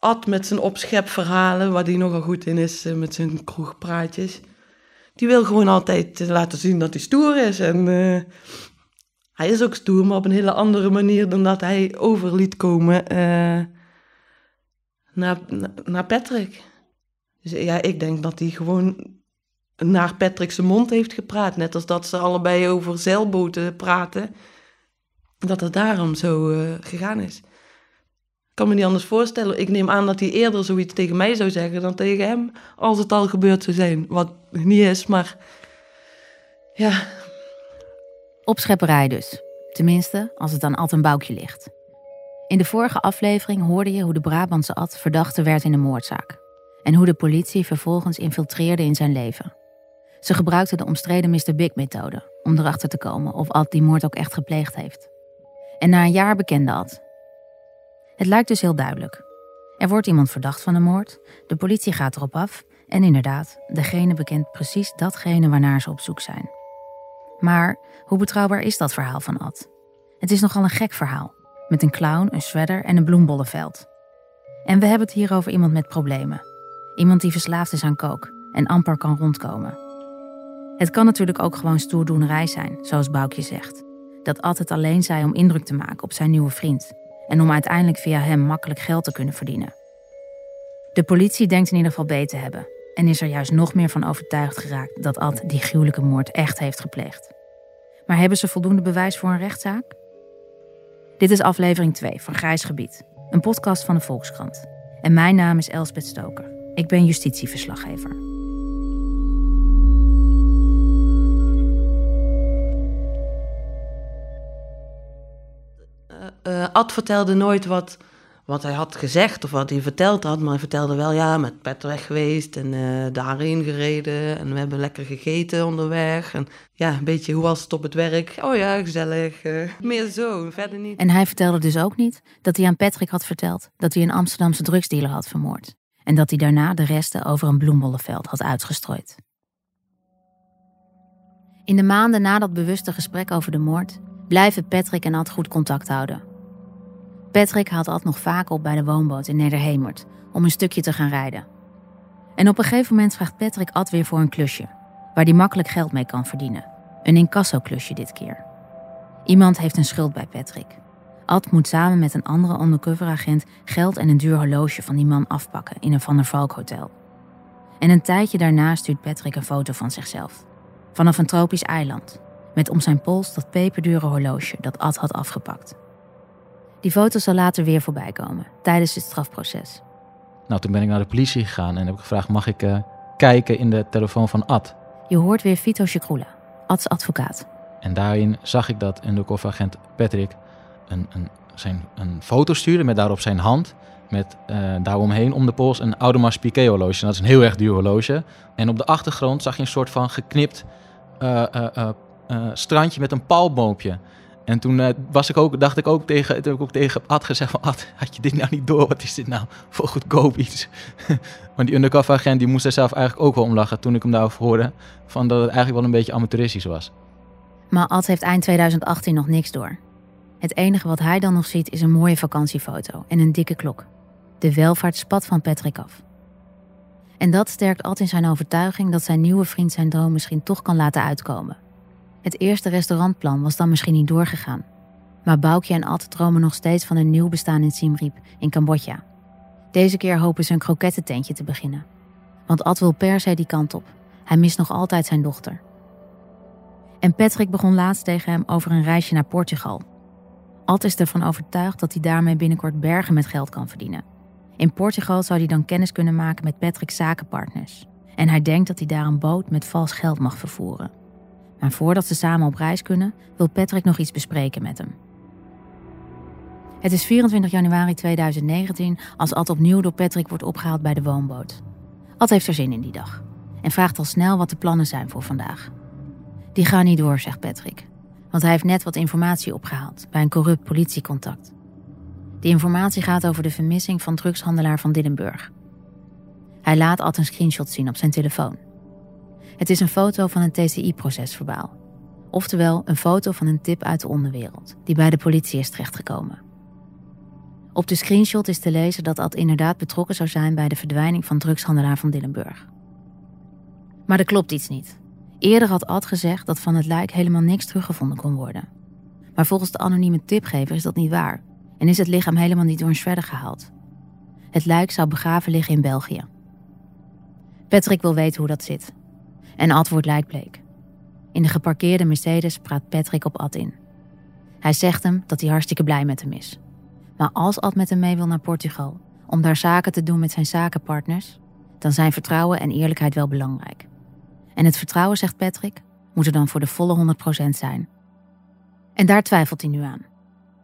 Ad met zijn opschepverhalen, waar hij nogal goed in is, eh, met zijn kroegpraatjes. Die wil gewoon altijd eh, laten zien dat hij stoer is. En eh, hij is ook stoer, maar op een hele andere manier dan dat hij over liet komen naar, naar Patrick. Dus ja, ik denk dat hij gewoon naar Patrick's mond heeft gepraat. Net als dat ze allebei over zeilboten praten. Dat het daarom zo gegaan is. Kan me niet anders voorstellen. Ik neem aan dat hij eerder zoiets tegen mij zou zeggen dan tegen hem. Als het al gebeurd zou zijn. Wat niet is, maar ja, Opschepperij dus. Tenminste, als het aan Ad een boukje ligt. In de vorige aflevering hoorde je hoe de Brabantse Ad verdachte werd in een moordzaak. En hoe de politie vervolgens infiltreerde in zijn leven. Ze gebruikten de omstreden Mr. Big-methode om erachter te komen of Ad die moord ook echt gepleegd heeft. En na een jaar bekende Ad. Het lijkt dus heel duidelijk. Er wordt iemand verdacht van een moord, de politie gaat erop af en inderdaad, degene bekent precies datgene waarnaar ze op zoek zijn. Maar hoe betrouwbaar is dat verhaal van Ad? Het is nogal een gek verhaal, met een clown, een shredder en een bloembollenveld. En we hebben het hier over iemand met problemen. Iemand die verslaafd is aan kook en amper kan rondkomen. Het kan natuurlijk ook gewoon stoerdoenerij zijn, zoals Boukje zegt. Dat Ad het alleen zei om indruk te maken op zijn nieuwe vriend. En om uiteindelijk via hem makkelijk geld te kunnen verdienen. De politie denkt in ieder geval beter te hebben. En is er juist nog meer van overtuigd geraakt dat Ad die gruwelijke moord echt heeft gepleegd. Maar hebben ze voldoende bewijs voor een rechtszaak? Dit is aflevering 2 van Grijs Gebied, een podcast van de Volkskrant. En mijn naam is Elspeth Stoker. Ik ben justitieverslaggever. Eh, Ad vertelde nooit wat, wat hij had gezegd of wat hij verteld had. Maar hij vertelde wel, ja, met pet weg geweest en eh, daarheen gereden. En we hebben lekker gegeten onderweg. En ja, een beetje, hoe was het op het werk? Oh ja, gezellig. eh, meer zo, verder niet. En hij vertelde dus ook niet dat hij aan Patrick had verteld dat hij een Amsterdamse drugsdealer had vermoord. En dat hij daarna de resten over een bloembollenveld had uitgestrooid. In de maanden na dat bewuste gesprek over de moord blijven Patrick en Ad goed contact houden. Patrick haalt Ad nog vaak op bij de woonboot in Nederhemert om een stukje te gaan rijden. En op een gegeven moment vraagt Patrick Ad weer voor een klusje, waar hij makkelijk geld mee kan verdienen. Een incasso-klusje dit keer. Iemand heeft een schuld bij Patrick. Ad moet samen met een andere undercoveragent geld en een duur horloge van die man afpakken in een Van der Valk hotel. En een tijdje daarna stuurt Patrick een foto van zichzelf. Vanaf een tropisch eiland, met om zijn pols dat peperdure horloge dat Ad had afgepakt. Die foto zal later weer voorbij komen, tijdens het strafproces. Nou, toen ben ik naar de politie gegaan en heb ik gevraagd: mag ik eh, kijken in de telefoon van Ad? Je hoort weer Vito Chikroula, Ads advocaat. En daarin zag ik dat undercoveragent Patrick een, een, zijn, een foto stuurde met daarop zijn hand. Met eh, daaromheen om de pols een Audemars Piguet horloge. En dat is een heel erg duur horloge. En op de achtergrond zag je een soort van geknipt eh, strandje met een palmboompje. En toen eh, was ik ook, dacht ik ook tegen, toen heb ik ook tegen Ad gezegd van Ad, had je dit nou niet door? Wat is dit nou voor goedkoop iets? Want die undercover agent die moest er zelf eigenlijk ook wel om lachen toen ik hem daarover hoorde. Van dat het eigenlijk wel een beetje amateuristisch was. Maar Ad heeft eind 2018 nog niks door. Het enige wat hij dan nog ziet is een mooie vakantiefoto en een dikke klok. De welvaart spat van Patrick af. En dat sterkt Ad in zijn overtuiging dat zijn nieuwe vriend zijn droom misschien toch kan laten uitkomen. Het eerste restaurantplan was dan misschien niet doorgegaan. Maar Boukje en Ad dromen nog steeds van een nieuw bestaan in Siem Reap in Cambodja. Deze keer hopen ze een krokettententje te beginnen. Want Ad wil per se die kant op. Hij mist nog altijd zijn dochter. En Patrick begon laatst tegen hem over een reisje naar Portugal. Ad is ervan overtuigd dat hij daarmee binnenkort bergen met geld kan verdienen. In Portugal zou hij dan kennis kunnen maken met Patrick's zakenpartners. En hij denkt dat hij daar een boot met vals geld mag vervoeren. Maar voordat ze samen op reis kunnen, wil Patrick nog iets bespreken met hem. Het is 24 januari 2019 als Ad opnieuw door Patrick wordt opgehaald bij de woonboot. Ad heeft er zin in die dag en vraagt al snel wat de plannen zijn voor vandaag. Die gaan niet door, zegt Patrick, want hij heeft net wat informatie opgehaald bij een corrupt politiecontact. Die informatie gaat over de vermissing van drugshandelaar van Dillenburg. Hij laat Ad een screenshot zien op zijn telefoon. Het is een foto van een TCI-procesverbaal. Oftewel een foto van een tip uit de onderwereld die bij de politie is terechtgekomen. Op de screenshot is te lezen dat Ad inderdaad betrokken zou zijn bij de verdwijning van drugshandelaar van Dillenburg. Maar er klopt iets niet. Eerder had Ad gezegd dat van het lijk helemaal niks teruggevonden kon worden. Maar volgens de anonieme tipgever is dat niet waar en is het lichaam helemaal niet door een shredder gehaald. Het lijk zou begraven liggen in België. Patrick wil weten hoe dat zit. En Ad wordt lijkbleek. In de geparkeerde Mercedes praat Patrick op Ad in. Hij zegt hem dat hij hartstikke blij met hem is. Maar als Ad met hem mee wil naar Portugal om daar zaken te doen met zijn zakenpartners, dan zijn vertrouwen en eerlijkheid wel belangrijk. En het vertrouwen, zegt Patrick, moet er dan voor de volle 100% zijn. En daar twijfelt hij nu aan.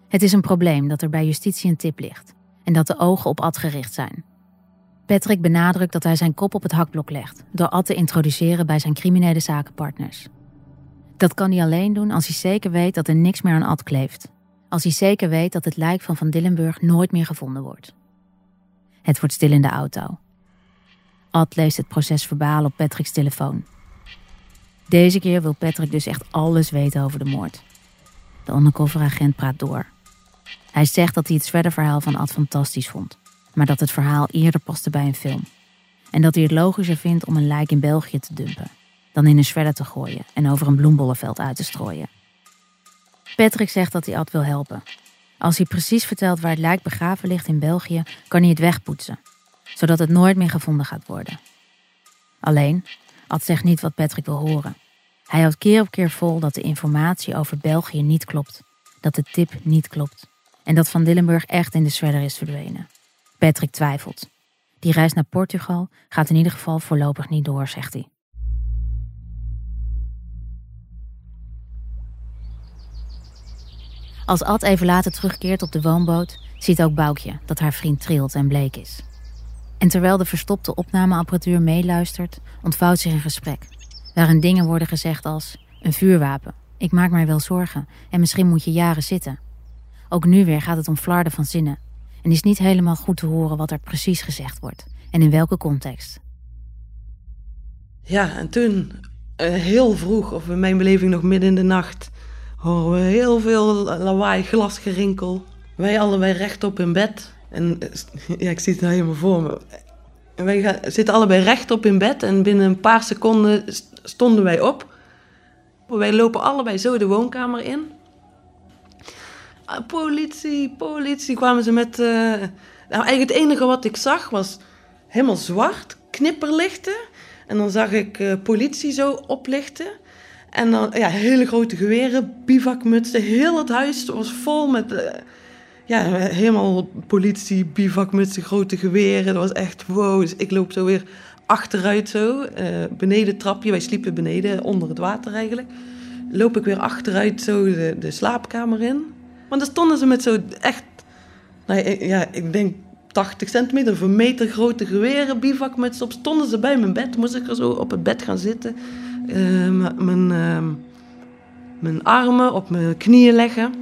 Het is een probleem dat er bij justitie een tip ligt en dat de ogen op Ad gericht zijn. Patrick benadrukt dat hij zijn kop op het hakblok legt door Ad te introduceren bij zijn criminele zakenpartners. Dat kan hij alleen doen als hij zeker weet dat er niks meer aan Ad kleeft. Als hij zeker weet dat het lijk van Van Dillenburg nooit meer gevonden wordt. Het wordt stil in de auto. Ad leest het proces verbaal op Patrick's telefoon. Deze keer wil Patrick dus echt alles weten over de moord. De undercoveragent praat door. Hij zegt dat hij het verhaal van Ad fantastisch vond, maar dat het verhaal eerder paste bij een film. En dat hij het logischer vindt om een lijk in België te dumpen, dan in een shredder te gooien en over een bloembollenveld uit te strooien. Patrick zegt dat hij Ad wil helpen. Als hij precies vertelt waar het lijk begraven ligt in België, kan hij het wegpoetsen, zodat het nooit meer gevonden gaat worden. Alleen, Ad zegt niet wat Patrick wil horen. Hij houdt keer op keer vol dat de informatie over België niet klopt, dat de tip niet klopt en dat Van Dillenburg echt in de shredder is verdwenen. Patrick twijfelt. Die reis naar Portugal gaat in ieder geval voorlopig niet door, zegt hij. Als Ad even later terugkeert op de woonboot, ziet ook Boukje dat haar vriend trilt en bleek is. En terwijl de verstopte opnameapparatuur meeluistert, ontvouwt zich een gesprek. Waarin dingen worden gezegd als: een vuurwapen, ik maak mij wel zorgen en misschien moet je jaren zitten. Ook nu weer gaat het om flarden van zinnen en is niet helemaal goed te horen wat er precies gezegd wordt en in welke context. Ja, en toen, uh, heel vroeg, of in mijn beleving nog midden in de nacht, horen we heel veel lawaai, glasgerinkel. Wij allebei rechtop in bed. En ja, ik zie het nou helemaal voor me. En wij zitten allebei rechtop in bed en binnen een paar seconden stonden wij op. Wij lopen allebei zo de woonkamer in. Ah, politie, politie, kwamen ze met... Uh, nou, eigenlijk het enige wat ik zag was helemaal zwart, knipperlichten. En dan zag ik uh, politie zo oplichten. En dan ja, hele grote geweren, bivakmutsen. Heel het huis was vol met... Uh, ja, helemaal politie, bivakmutsen, grote geweren. Dat was echt wow. Dus ik loop zo weer achteruit zo, beneden trapje. Wij sliepen beneden, onder het water eigenlijk. Loop ik weer achteruit zo de, de slaapkamer in. Want dan stonden ze met zo echt, nou ja, ik denk 80 centimeter of een meter grote geweren, bivakmutsen op. Stonden ze bij mijn bed, moest ik er zo op het bed gaan zitten. Uh, mijn, uh, mijn armen op mijn knieën leggen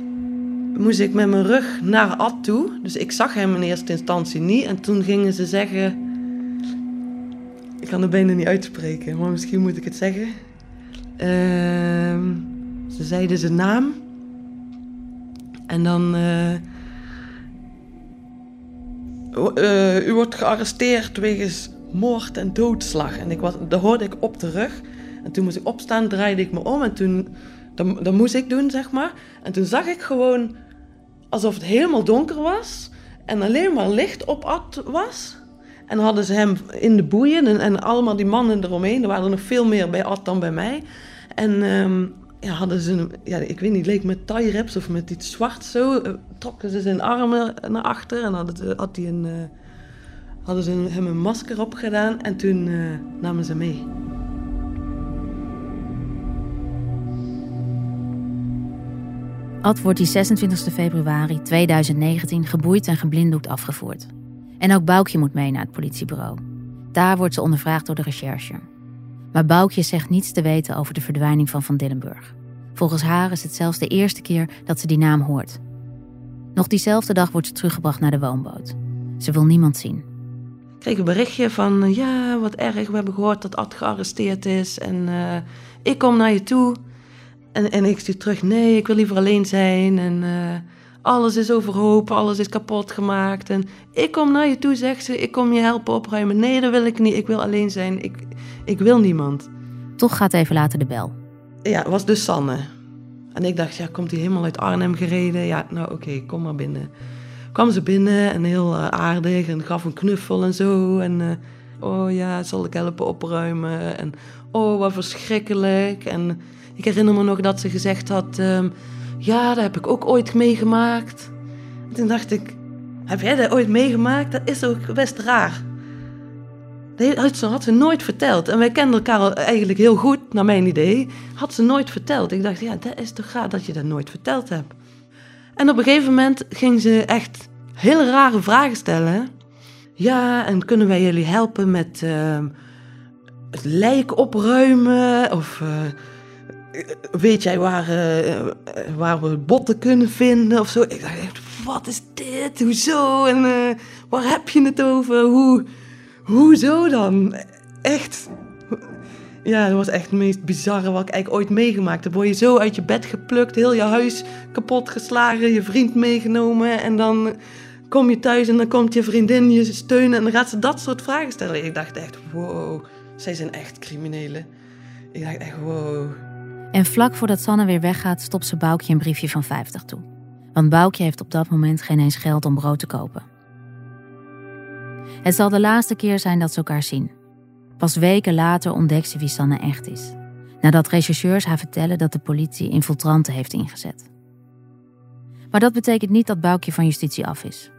moest ik met mijn rug naar Ad toe. Dus ik zag hem in eerste instantie niet. En toen gingen ze zeggen... Ik kan het bijna niet uitspreken, maar misschien moet ik het zeggen. Uh, ze zeiden zijn naam. En dan... Uh, uh, u wordt gearresteerd wegens moord en doodslag. En ik was, dat hoorde ik op de rug. En toen moest ik opstaan, draaide ik me om. En toen... Dat, moest ik doen, zeg maar. En toen zag ik gewoon alsof het helemaal donker was en alleen maar licht op was. En hadden ze hem in de boeien en, en allemaal die mannen eromheen. Er waren nog veel meer bij Ad dan bij mij. En um, ja, hadden ze, ja, ik weet niet, leek met tie wraps of met iets zwart zo. Uh, trokken ze zijn armen naar achter en hadden, had hij een, uh, hadden ze hem een masker opgedaan. En toen uh, namen ze mee. Ad wordt die 26 februari 2019 geboeid en geblinddoekt afgevoerd. En ook Boukje moet mee naar het politiebureau. Daar wordt ze ondervraagd door de recherche. Maar Boukje zegt niets te weten over de verdwijning van Van Dillenburg. Volgens haar is het zelfs de eerste keer dat ze die naam hoort. Nog diezelfde dag wordt ze teruggebracht naar de woonboot. Ze wil niemand zien. Ik kreeg een berichtje van, ja, wat erg, we hebben gehoord dat Ad gearresteerd is en uh, ik kom naar je toe. En, en ik stuur terug, nee, ik wil liever alleen zijn. En uh, alles is overhoop, alles is kapot gemaakt. En ik kom naar je toe, zegt ze, ik kom je helpen opruimen. Nee, dat wil ik niet, ik wil alleen zijn, ik, ik wil niemand. Toch gaat even later de bel. Ja, het was dus Sanne. En ik dacht, ja, komt hij helemaal uit Arnhem gereden? Ja, nou oké, kom maar binnen. Kwam ze binnen en heel uh, aardig en gaf een knuffel en zo. En uh, oh ja, zal ik helpen opruimen? En oh, wat verschrikkelijk. En ik herinner me nog dat ze gezegd had, um, ja, dat heb ik ook ooit meegemaakt. En toen dacht ik, heb jij dat ooit meegemaakt? Dat is ook best raar. Dat had ze nooit verteld. En wij kenden elkaar eigenlijk heel goed, naar mijn idee. Had ze nooit verteld. Ik dacht, ja, dat is toch raar dat je dat nooit verteld hebt. En op een gegeven moment ging ze echt hele rare vragen stellen. Ja, en kunnen wij jullie helpen met uh, het lijk opruimen? Of uh, weet jij waar, uh, waar we botten kunnen vinden? Of zo. Ik dacht wat is dit? Hoezo? En waar heb je het over? Hoe... Hoezo dan? Echt. Ja, dat was echt het meest bizarre wat ik eigenlijk ooit meegemaakt heb. Word je zo uit je bed geplukt, heel je huis kapot geslagen, je vriend meegenomen en dan kom je thuis en dan komt je vriendin je steunen en dan gaat ze dat soort vragen stellen. Ik dacht echt, wow, zij zijn echt criminelen. Ik dacht echt, wow. En vlak voordat Sanne weer weggaat, stopt ze Boukje een briefje van 50 toe. Want Boukje heeft op dat moment geen eens geld om brood te kopen. Het zal de laatste keer zijn dat ze elkaar zien. Pas weken later ontdekt ze wie Sanne echt is. Nadat rechercheurs haar vertellen dat de politie infiltranten heeft ingezet. Maar dat betekent niet dat Boukje van justitie af is.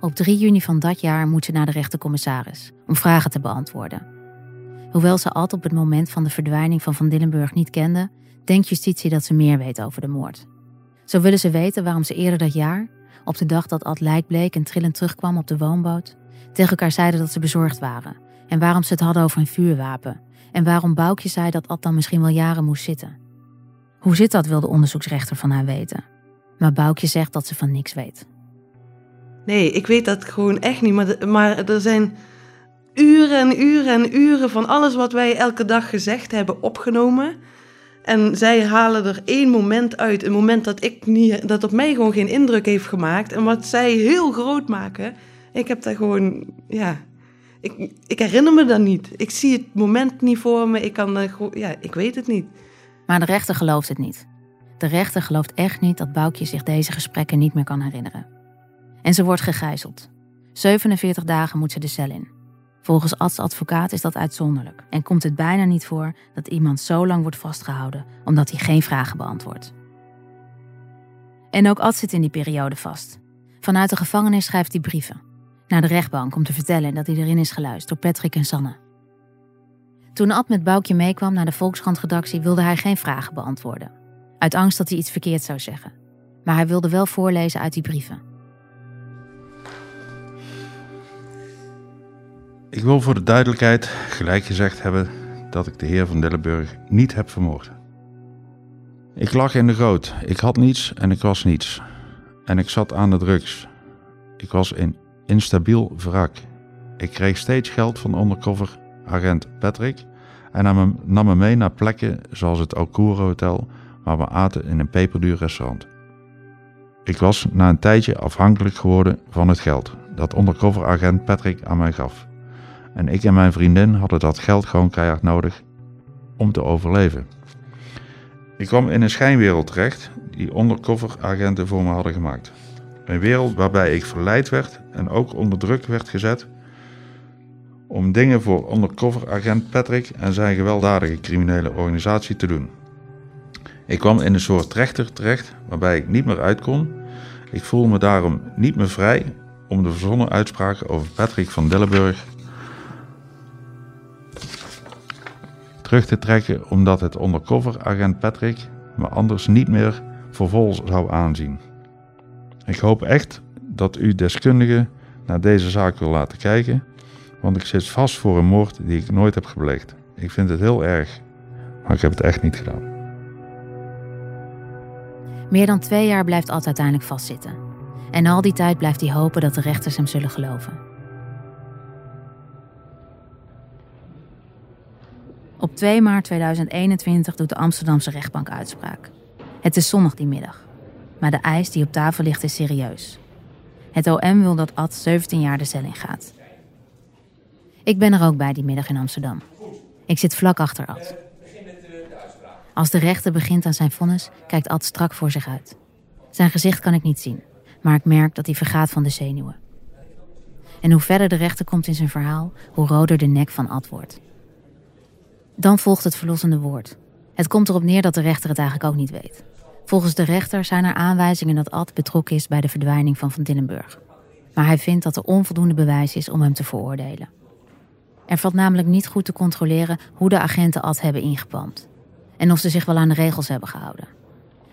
Op 3 juni van dat jaar moet ze naar de rechtercommissaris om vragen te beantwoorden. Hoewel ze Ad op het moment van de verdwijning van Van Dillenburg niet kende, denkt justitie dat ze meer weet over de moord. Zo willen ze weten waarom ze eerder dat jaar, op de dag dat Ad lijk bleek en trillend terugkwam op de woonboot, tegen elkaar zeiden dat ze bezorgd waren en waarom ze het hadden over een vuurwapen en waarom Boukje zei dat Ad dan misschien wel jaren moest zitten. Hoe zit dat, wil de onderzoeksrechter van haar weten. Maar Boukje zegt dat ze van niks weet. Nee, ik weet dat gewoon echt niet, maar er zijn uren en uren en uren van alles wat wij elke dag gezegd hebben opgenomen. En zij halen er één moment uit, een moment dat, ik niet, dat op mij gewoon geen indruk heeft gemaakt. En wat zij heel groot maken. Ik heb daar gewoon, ja, ik, ik herinner me dat niet. Ik zie het moment niet voor me. Ik kan, ja, ik weet het niet. Maar de rechter gelooft het niet. De rechter gelooft echt niet dat Boukje zich deze gesprekken niet meer kan herinneren. En ze wordt gegijzeld. 47 dagen moet ze de cel in. Volgens Ads advocaat is dat uitzonderlijk en komt het bijna niet voor dat iemand zo lang wordt vastgehouden omdat hij geen vragen beantwoordt. En ook Ad zit in die periode vast. Vanuit de gevangenis schrijft hij brieven naar de rechtbank om te vertellen dat hij erin is geluisterd door Patrick en Sanne. Toen Ad met Boukje meekwam naar de Volkskrant-redactie wilde hij geen vragen beantwoorden. Uit angst dat hij iets verkeerd zou zeggen. Maar hij wilde wel voorlezen uit die brieven. Ik wil voor de duidelijkheid gelijk gezegd hebben dat ik de heer van Dillenburg niet heb vermoord. Ik lag in de goot. Ik had niets en ik was niets. En ik zat aan de drugs. Ik was in instabiel wrak. Ik kreeg steeds geld van undercover agent Patrick en nam, nam me mee naar plekken zoals het Alcoura Hotel, waar we aten in een peperduur restaurant. Ik was na een tijdje afhankelijk geworden van het geld dat undercover agent Patrick aan mij gaf. En ik en mijn vriendin hadden dat geld gewoon keihard nodig om te overleven. Ik kwam in een schijnwereld terecht die undercover agenten voor me hadden gemaakt. Een wereld waarbij ik verleid werd en ook onder druk werd gezet om dingen voor undercover agent Patrick en zijn gewelddadige criminele organisatie te doen. Ik kwam in een soort trechter terecht waarbij ik niet meer uit kon. Ik voelde me daarom niet meer vrij om de verzonnen uitspraken over Patrick van Dillenburg terug te trekken omdat het undercover agent Patrick me anders niet meer voor zou aanzien. Ik hoop echt dat u deskundigen naar deze zaak wil laten kijken, want ik zit vast voor een moord die ik nooit heb gepleegd. Ik vind het heel erg, maar ik heb het echt niet gedaan. Meer dan twee jaar blijft Ad uiteindelijk vastzitten. En al die tijd blijft hij hopen dat de rechters hem zullen geloven. Op 2 maart 2021 doet de Amsterdamse rechtbank uitspraak. Het is zondag die middag. maar de eis die op tafel ligt is serieus. Het OM wil dat Ad 17 jaar de cel in gaat. Ik ben er ook bij die middag in Amsterdam. Ik zit vlak achter Ad. Als de rechter begint aan zijn vonnis, kijkt Ad strak voor zich uit. Zijn gezicht kan ik niet zien, maar ik merk dat hij vergaat van de zenuwen. En hoe verder de rechter komt in zijn verhaal, hoe roder de nek van Ad wordt. Dan volgt het verlossende woord. Het komt erop neer dat de rechter het eigenlijk ook niet weet. Volgens de rechter zijn er aanwijzingen dat Ad betrokken is bij de verdwijning van Van Dillenburg. Maar hij vindt dat er onvoldoende bewijs is om hem te veroordelen. Er valt namelijk niet goed te controleren hoe de agenten Ad hebben ingepalmd. En of ze zich wel aan de regels hebben gehouden.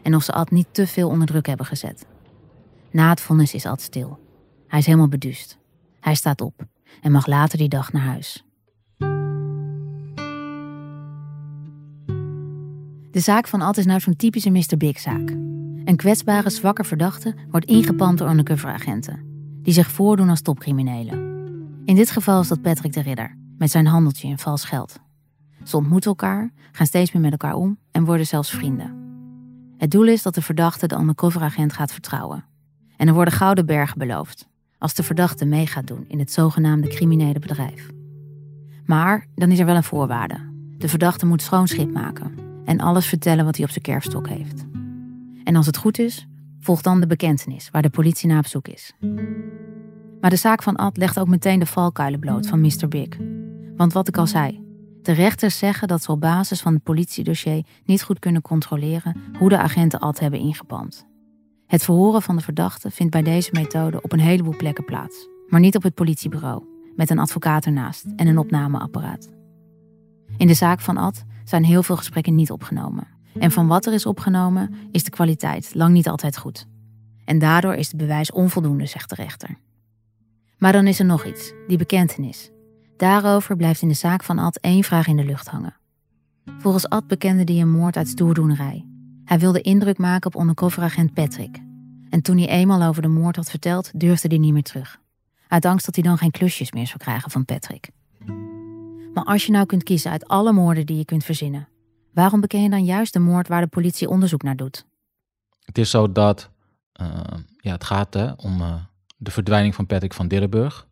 En of ze Ad niet te veel onder druk hebben gezet. Na het vonnis is Ad stil. Hij is helemaal beduust. Hij staat op en mag later die dag naar huis. De zaak van Ad is nou zo'n typische Mr. Big-zaak. Een kwetsbare, zwakke verdachte wordt ingepand door undercoveragenten, die zich voordoen als topcriminelen. In dit geval is dat Patrick de Ridder, met zijn handeltje in vals geld. Ze ontmoeten elkaar, gaan steeds meer met elkaar om en worden zelfs vrienden. Het doel is dat de verdachte de undercoveragent gaat vertrouwen. En er worden gouden bergen beloofd, als de verdachte mee gaat doen in het zogenaamde criminele bedrijf. Maar dan is er wel een voorwaarde. De verdachte moet schoon schip maken en alles vertellen wat hij op zijn kerfstok heeft. En als het goed is, volgt dan de bekentenis waar de politie naar op zoek is. Maar de zaak van Ad legt ook meteen de valkuilen bloot van Mr. Big. Want wat ik al zei, de rechters zeggen dat ze op basis van het politiedossier niet goed kunnen controleren hoe de agenten Ad hebben ingepand. Het verhoren van de verdachte vindt bij deze methode op een heleboel plekken plaats, maar niet op het politiebureau, met een advocaat ernaast en een opnameapparaat. In de zaak van Ad zijn heel veel gesprekken niet opgenomen. En van wat er is opgenomen, is de kwaliteit lang niet altijd goed. En daardoor is het bewijs onvoldoende, zegt de rechter. Maar dan is er nog iets, die bekentenis. Daarover blijft in de zaak van Ad één vraag in de lucht hangen. Volgens Ad bekende hij een moord uit stoerdoenerij. Hij wilde indruk maken op undercoveragent Patrick. En toen hij eenmaal over de moord had verteld, durfde hij niet meer terug. Uit angst dat hij dan geen klusjes meer zou krijgen van Patrick. Maar als je nou kunt kiezen uit alle moorden die je kunt verzinnen, waarom beken je dan juist de moord waar de politie onderzoek naar doet? Het is zo dat uh, ja, het gaat hè, om uh, de verdwijning van Patrick van Dillenburg.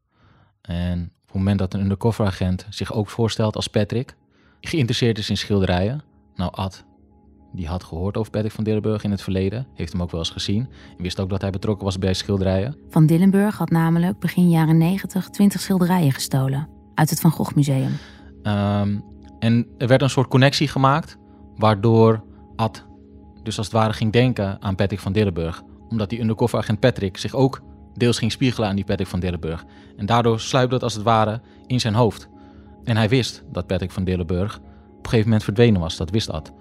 En op het moment dat een undercoveragent zich ook voorstelt als Patrick, geïnteresseerd is in schilderijen. Nou, Ad, die had gehoord over Patrick van Dillenburg in het verleden, heeft hem ook wel eens gezien en wist ook dat hij betrokken was bij schilderijen. Van Dillenburg had namelijk begin jaren 90 20 schilderijen gestolen uit het Van Gogh Museum. Um, en er werd een soort connectie gemaakt, waardoor Ad dus als het ware ging denken aan Patrick van Dillenburg. Omdat die undercover agent Patrick zich ook deels ging spiegelen aan die Patrick van Dillenburg. En daardoor sluipt dat als het ware in zijn hoofd. En hij wist dat Patrick van Dillenburg op een gegeven moment verdwenen was, dat wist Ad.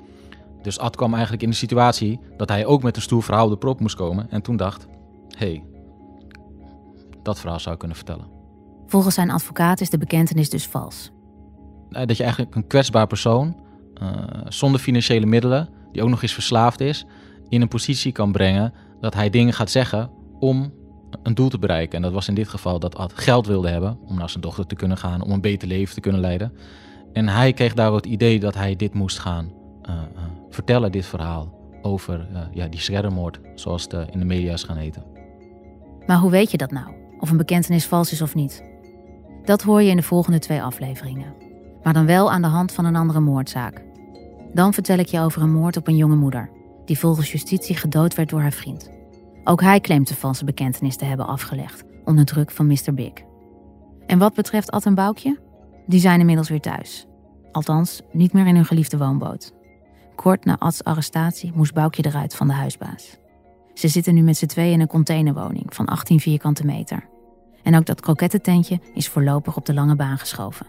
Dus Ad kwam eigenlijk in de situatie dat hij ook met een stoer verhaal de prop moest komen. En toen dacht, hé, hey, dat verhaal zou ik kunnen vertellen. Volgens zijn advocaat is de bekentenis dus vals. Eh, dat je eigenlijk een kwetsbaar persoon, uh, zonder financiële middelen, die ook nog eens verslaafd is, in een positie kan brengen dat hij dingen gaat zeggen om een doel te bereiken. En dat was in dit geval dat Ad geld wilde hebben om naar zijn dochter te kunnen gaan, om een beter leven te kunnen leiden. En hij kreeg daar het idee dat hij dit moest gaan uh, vertellen, dit verhaal, over ja, die schermmoord, zoals het in de media is gaan heten. Maar hoe weet je dat nou? Of een bekentenis vals is of niet? Dat hoor je in de volgende twee afleveringen. Maar dan wel aan de hand van een andere moordzaak. Dan vertel ik je over een moord op een jonge moeder, die volgens justitie gedood werd door haar vriend. Ook hij claimt de valse bekentenis te hebben afgelegd, onder druk van Mr. Big. En wat betreft Ad en Boukje? Die zijn inmiddels weer thuis. Althans, niet meer in hun geliefde woonboot. Kort na Ads arrestatie moest Boukje eruit van de huisbaas. Ze zitten nu met z'n tweeën in een containerwoning van 18 vierkante meter. En ook dat krokettententje is voorlopig op de lange baan geschoven.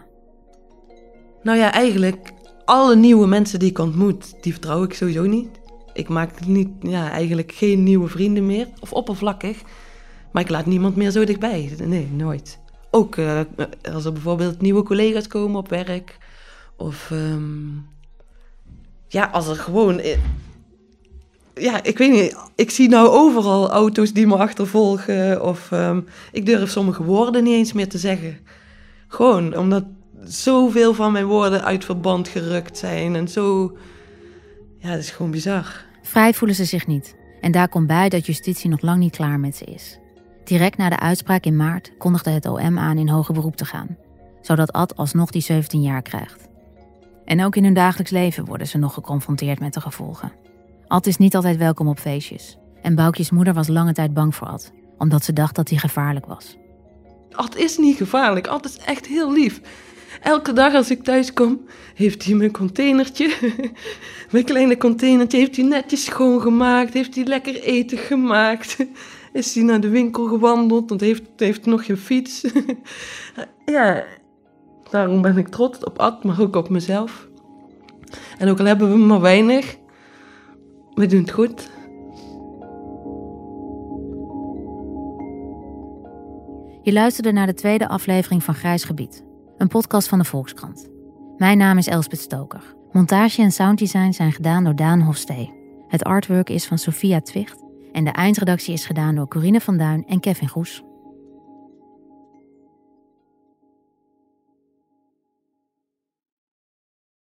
Nou ja, eigenlijk alle nieuwe mensen die ik ontmoet, die vertrouw ik sowieso niet. Ik maak niet, ja, eigenlijk geen nieuwe vrienden meer, of oppervlakkig. Maar ik laat niemand meer zo dichtbij. Nee, nooit. Ook uh, als er bijvoorbeeld nieuwe collega's komen op werk. Of um, ja, als er gewoon ja, ik weet niet. Ik zie nou overal auto's die me achtervolgen. Of um, ik durf sommige woorden niet eens meer te zeggen. Gewoon omdat zoveel van mijn woorden uit verband gerukt zijn. En zo. Ja, dat is gewoon bizar. Vrij voelen ze zich niet. En daar komt bij dat justitie nog lang niet klaar met ze is. Direct na de uitspraak in maart kondigde het OM aan in hoger beroep te gaan, zodat Ad alsnog die 17 jaar krijgt. En ook in hun dagelijks leven worden ze nog geconfronteerd met de gevolgen. Ad is niet altijd welkom op feestjes. En Boukjes moeder was lange tijd bang voor Ad, omdat ze dacht dat hij gevaarlijk was. Ad is niet gevaarlijk, Ad is echt heel lief. Elke dag als ik thuis kom, heeft hij mijn containertje, mijn kleine containertje, heeft hij netjes schoongemaakt, heeft hij lekker eten gemaakt. Is hij naar de winkel gewandeld, want heeft, heeft nog geen fiets. ja, daarom ben ik trots op Ad, maar ook op mezelf. En ook al hebben we maar weinig, we doen het goed. Je luisterde naar de tweede aflevering van Grijs Gebied, een podcast van de Volkskrant. Mijn naam is Elspeth Stoker. Montage en sounddesign zijn gedaan door Daan Hofstee. Het artwork is van Sophia Twicht en de eindredactie is gedaan door Corine van Duin en Kevin Goes.